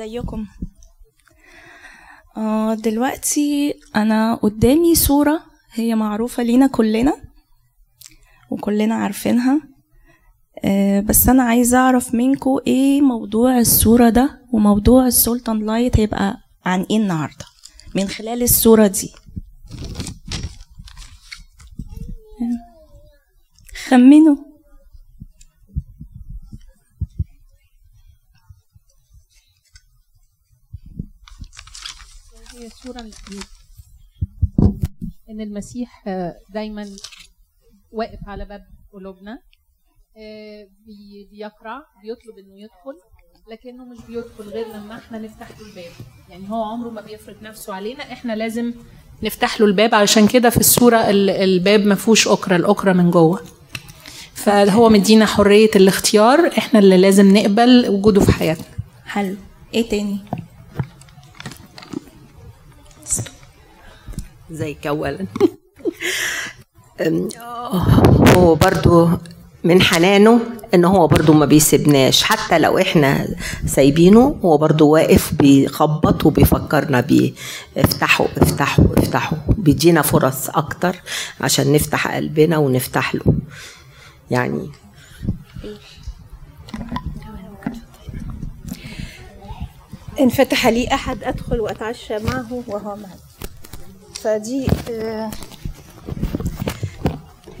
ازيكم؟ آه دلوقتي أنا قدامي صورة هي معروفة لينا كلنا وكلنا عارفينها. آه بس أنا عايزة أعرف منكم إيه موضوع الصورة ده وموضوع السلطان لايت هيبقى عن إيه النهاردة من خلال الصورة دي؟ خمنوا. هي صورة إن المسيح دايما واقف على باب قلوبنا بي- بيقرع بيطلب إنه يدخل لكنه مش بيدخل غير لما إحنا نفتح له الباب. يعني هو عمره ما بيفرض نفسه علينا إحنا لازم نفتح له الباب. علشان كده في الصورة ال- الباب ما فيهوش أكرة الأكرة من جوه. فهو مدينا حرية الاختيار إحنا اللي لازم نقبل وجوده في حياتنا. حلو. إيه تاني؟ ازيك اولا أم، هو برضو من حنانه إن هو برضو ما بيسيبناش. حتى لو إحنا سايبينه هو برضو واقف بيخبط وبيفكرنا بيه. افتحوا افتحوا افتحوا بيدينا فرص أكتر عشان نفتح قلبنا ونفتح له. يعني إن فتح لي أحد أدخل وأتعشى معه وهو معي. فدي آه،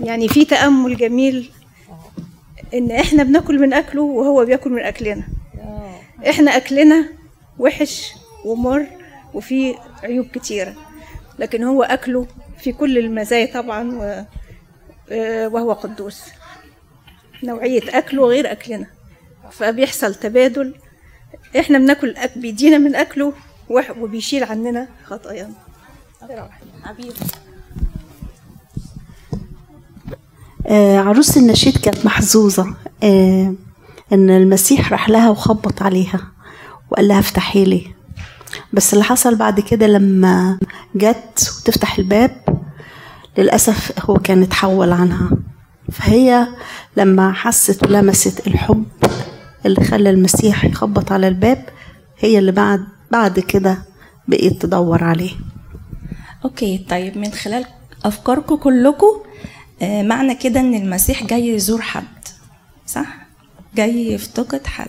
يعني في تأمل جميل إن إحنا بناكل من أكله وهو بياكل من أكلنا. إحنا أكلنا وحش ومر وفيه عيوب كتيرة لكن هو أكله في كل المزايا طبعا و- آه، وهو قدوس. نوعية أكله غير أكلنا فبيحصل تبادل. إحنا بناكل. بيدينا من أكله وبيشيل عننا خطايانا. آه، عروس النشيد كانت محظوظة آه، إن المسيح راح لها وخبط عليها وقال لها افتحي لي. بس اللي حصل بعد كده لما جت وتفتح الباب للأسف هو كان اتحول عنها. فهي لما حست ولمست الحب اللي خلى المسيح يخبط على الباب هي اللي بعد بعد كده بقيت تدور عليه. أوكي طيب من خلال أفكاركم كلكم آه معنى كده إن المسيح جاي يزور حد صح؟ جاي يفتقد حد.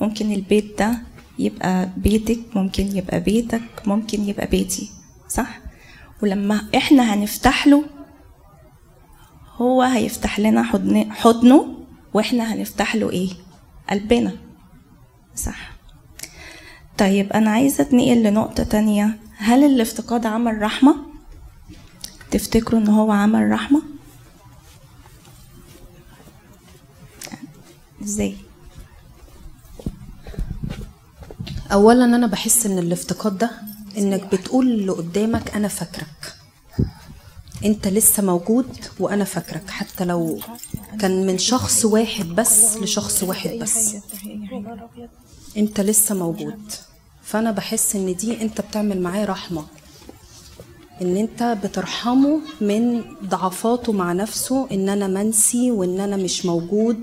ممكن البيت ده يبقى بيتك ممكن يبقى بيتك ممكن يبقى بيتي صح؟ ولما إحنا هنفتح له هو هيفتح لنا حضن حضنه وإحنا هنفتح له إيه؟ قلبنا صح؟ طيب أنا عايزة أتنقل لنقطة تانية. هل الافتقاد عمل رحمة؟ تفتكروا إن هو عمل رحمة؟ إزاي؟ اولا أنا بحس إن الافتقاد ده إنك بتقول اللي قدامك أنا فاكرك أنت لسه موجود وأنا فاكرك حتى لو كان من شخص واحد بس لشخص واحد بس أنت لسه موجود فانا بحس ان دي انت بتعمل معاه رحمة. ان انت بترحمه من ضعفاته مع نفسه ان أنا منسي وان أنا مش موجود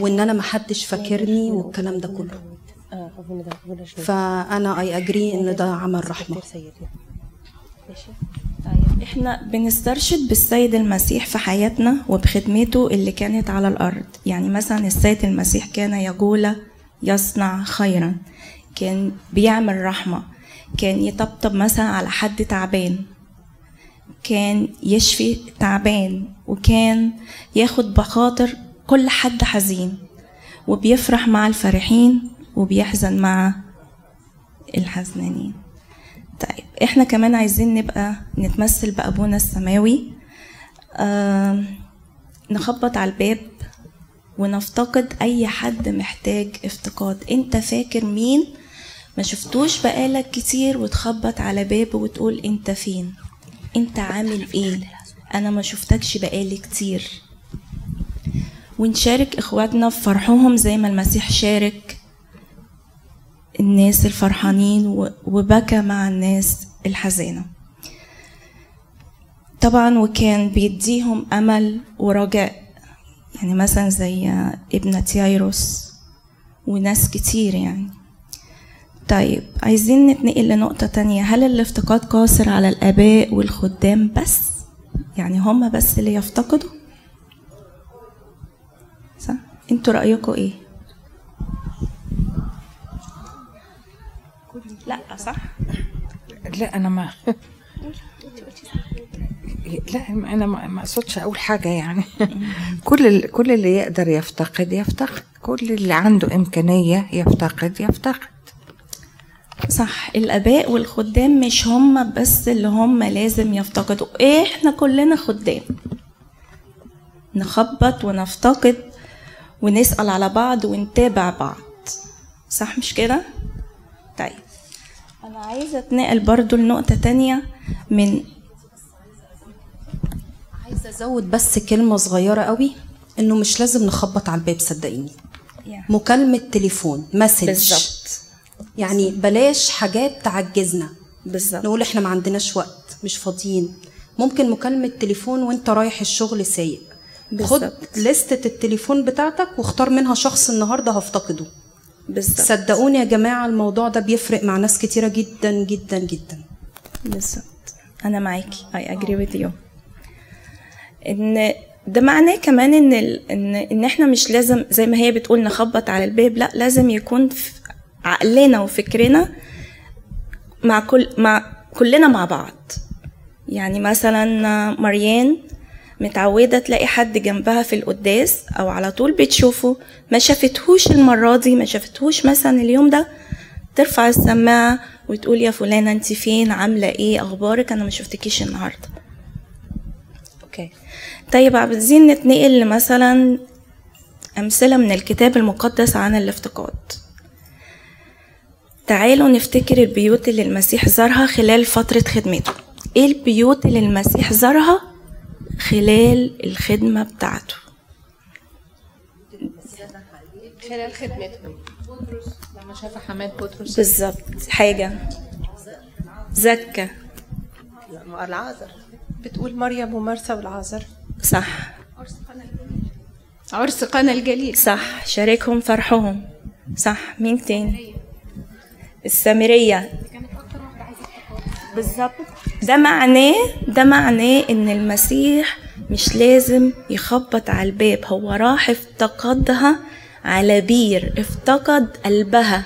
وان أنا محدش فاكرني والكلام ده كله. فانا اي اجري ان ده عمل رحمة. طيب إحنا بنسترشد بالسيد المسيح في حياتنا وبخدمته اللي كانت على الأرض. يعني مثلا السيد المسيح كان يقول يصنع خيرا. كان بيعمل رحمة كان يطبطب مثلا على حد تعبان كان يشفي تعبان وكان ياخد بخاطر كل حد حزين وبيفرح مع الفرحين وبيحزن مع الحزنانين. طيب إحنا كمان عايزين نبقى نتمثل بأبونا السماوي. آم، نخبط على الباب ونفتقد أي حد محتاج افتقاد. أنت فاكر مين ما شفتوش بقالك كتير وتخبط على بابه وتقول انت فين؟ انت عامل إيه؟ أنا ما شفتكش بقالي كتير. ونشارك اخواتنا في فرحهم زي ما المسيح شارك الناس الفرحانين وبكى مع الناس الحزينة. طبعا وكان بيديهم أمل ورجاء. يعني مثلا زي ابنة يايروس وناس كتير يعني. طيب عايزين نتنقل لنقطة تانية هل الافتقاد قاصر على الآباء والخدام بس؟ يعني هما بس اللي يفتقدوا؟ صح؟ أنتوا رأيكم إيه؟ لا صح؟ لا أنا ما لا أنا ما اقصدش أقول حاجة يعني كل كل اللي يقدر يفتقد يفتقد كل اللي عنده إمكانية يفتقد يفتقد صح الآباء والخدام مش هما بس اللي هما لازم يفتقدوا. إحنا كلنا خدام. نخبط ونفتقد ونسأل على بعض ونتابع بعض. صح مش كده؟ طيب أنا عايزة أتنقل برضو لنقطة تانية من عايزة أزود بس كلمة صغيرة قوي إنه مش لازم نخبط على الباب صدقيني. مكالمة تليفون مسج. بالظبط. يعني بلاش حاجات تعجزنا. بالظبط. نقول إحنا ما عندناش وقت مش فاضيين. ممكن مكالمة تليفون وأنت رايح الشغل سايق. خد. لستة التليفون بتاعتك واختار منها شخص النهاردة هفتقده. بالظبط. صدقوني يا جماعة الموضوع ده بيفرق مع ناس كتيرة جدا جدا جدا. بالظبط. أنا معاكي. I agree with you. إن ده معناه كمان إن ال... ان إن إحنا مش لازم زي ما هي بتقول نخبط على الباب. لا لازم يكون عقلنا وفكرنا مع كل مع كلنا مع بعض. يعني مثلا مريان متعودة تلاقي حد جنبها في القداس أو على طول بتشوفه ما شافتهوش المرة دي ما شافتهوش مثلا اليوم ده ترفع السماعة وتقول يا فلانة أنت فين؟ عاملة إيه؟ أخبارك؟ أنا ما شفتكيش النهاردة. أوكي. طيب عايزين نتنقل لمثلا أمثلة من الكتاب المقدس عن الافتقاد. تعالوا نفتكر البيوت اللي المسيح زارها خلال فترة خدمته. إيه البيوت اللي المسيح زارها؟ خلال الخدمة بتاعته. خلال خدمته. بطرس لما شاف حماد بطرس. بالظبط. حاجة. زكى العازر. بتقول مريم ومرثا والعازر. صح. عرس قنا الجليل. صح. شاركهم فرحهم. صح. مين تاني؟ السامرية. بالظبط. ده معناه ده معناه إن المسيح مش لازم يخبط على الباب هو راح افتقدها على بير افتقد قلبها.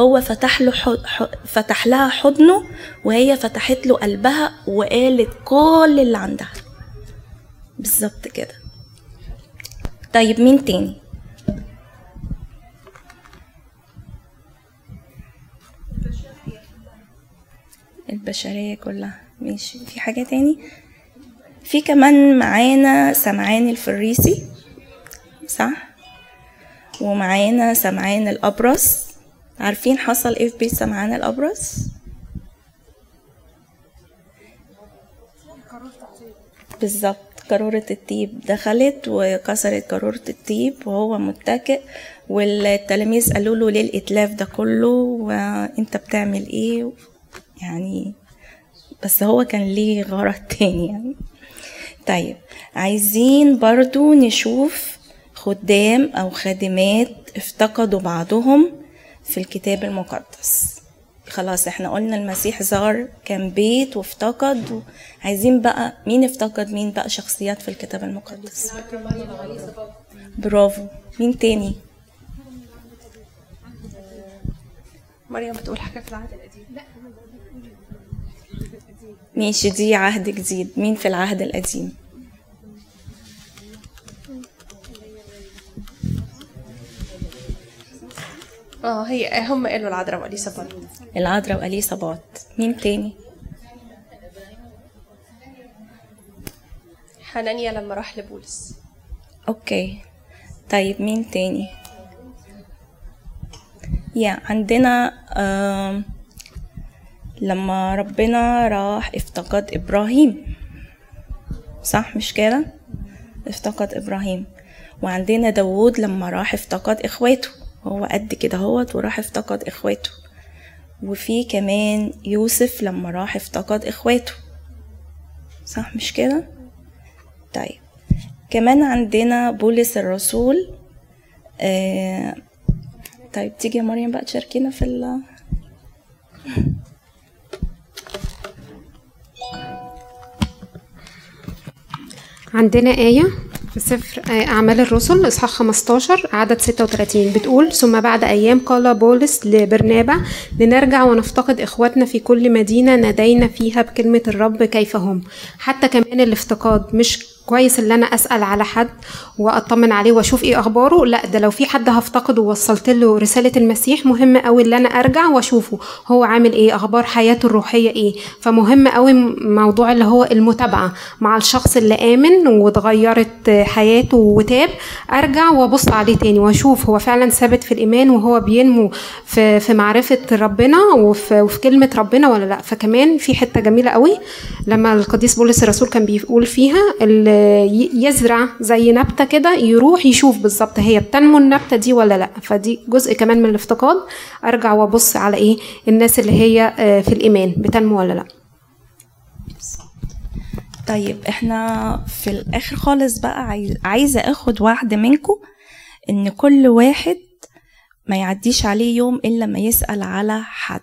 هو فتح له حض... ح- فتح لها حضنه وهي فتحت له قلبها وقالت كل اللي عندها. بالظبط كده. طيب مين تاني؟ البشرية كلها. ماشي. في حاجة تاني؟ في كمان معانا سمعان الفريسي صح؟ ومعانا سمعان الأبرص. عارفين حصل إيه في بيت سمعان الأبرص؟ بالظبط. قارورة الطيب دخلت وكسرت قارورة الطيب وهو متكئ والتلاميذ قالوا له ليه الإتلاف ده كله؟ وانت بتعمل إيه؟ يعني بس هو كان ليه غرض تاني يعني. طيب عايزين برضو نشوف خدام أو خادمات افتقدوا بعضهم في الكتاب المقدس. خلاص إحنا قلنا المسيح زار كان بيت وافتقد عايزين بقى مين افتقد مين بقى شخصيات في الكتاب المقدس؟ برافو مين تاني؟ مريم بتقول حاجة في العهد القديم؟ ماشي دي عهد جديد. مين في العهد القديم؟ آه هي هم قالوا العذراء وأليسا برضه العذراء وأليصابات مين تاني؟ حنانيا لما راح لبولس. أوكي. طيب مين تاني؟ يا عندنا آم، لما ربنا راح افتقد إبراهيم. صح مش كده؟ افتقد إبراهيم. وعندنا داوود لما راح افتقد إخواته. هو قد كده هوت وراح افتقد إخواته. وفي كمان يوسف لما راح افتقد إخواته. صح مش كده؟ طيب. كمان عندنا بولس الرسول آه طيب تيجي يا مريم بقى تشاركينا في ال عندنا آية في سفر آه، أعمال الرسل إصحاح 15 عدد 36 بتقول ثم بعد أيام قال بولس لبرنابا لنرجع ونفتقد إخواتنا في كل مدينة نادينا فيها بكلمة الرب كيف هم حتى كمان الافتقاد مش كويس اللي أنا أسأل على حد وأطمن عليه وأشوف إيه أخباره. لا ده لو في حد هفتقده ووصلت له رسالة المسيح مهم قوي اللي أنا أرجع وأشوفه هو عامل إيه أخبار حياته الروحية إيه. فمهم قوي موضوع اللي هو المتابعة مع الشخص اللي آمن واتغيرت حياته وتاب. أرجع وأبص عليه تاني وأشوف هو فعلا ثابت في الإيمان وهو بينمو في في معرفة ربنا وفي, وفي كلمة ربنا ولا لأ. فكمان في حتة جميلة قوي لما القديس بولس الرسول كان بيقول فيها يزرع زي نبتة كده يروح يشوف بالظبط هي بتنمو النبتة دي ولا لأ. فدي جزء كمان من الافتقاد. أرجع وأبص على إيه؟ الناس اللي هي آه، في الإيمان. بتنمو ولا لأ؟ طيب إحنا في الآخر خالص بقى عايز عايزة أخد وعد منكم إن كل واحد ما يعديش عليه يوم إلا ما يسأل على حد.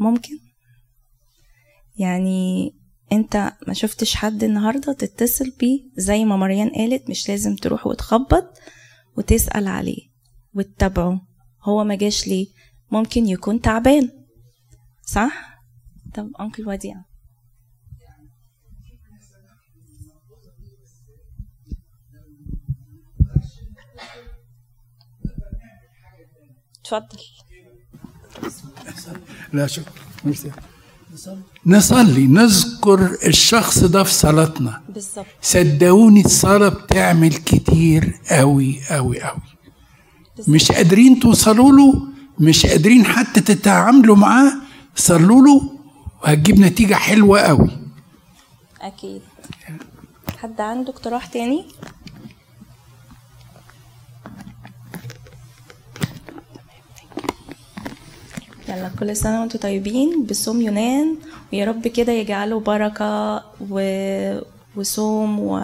ممكن؟ يعني انت ما شفتش حد النهارده تتصل بيه زي ما مريان قالت مش لازم تروح وتخبط وتسأل عليه وتتابعه. هو ما جاش ليه؟ ممكن يكون تعبان. صح؟ طب انكل وديع. اتفضل. لا شكرا. ميرسي. نصلي. نذكر الشخص ده في صلاتنا. بالظبط. صدقوني الصلاة بتعمل كتير قوي قوي قوي مش قادرين توصلوا له مش قادرين حتى تتعاملوا معاه. صلوا له وهتجيب نتيجة حلوة قوي أكيد. حد عنده اقتراح تاني؟ يلا كل سنة وأنتم طيبين بصوم يونان ويا رب كده يجعله بركة و... وصوم و...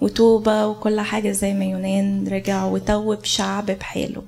وتوبة وكل حاجة زي ما يونان رجع وتوب شعب بحاله.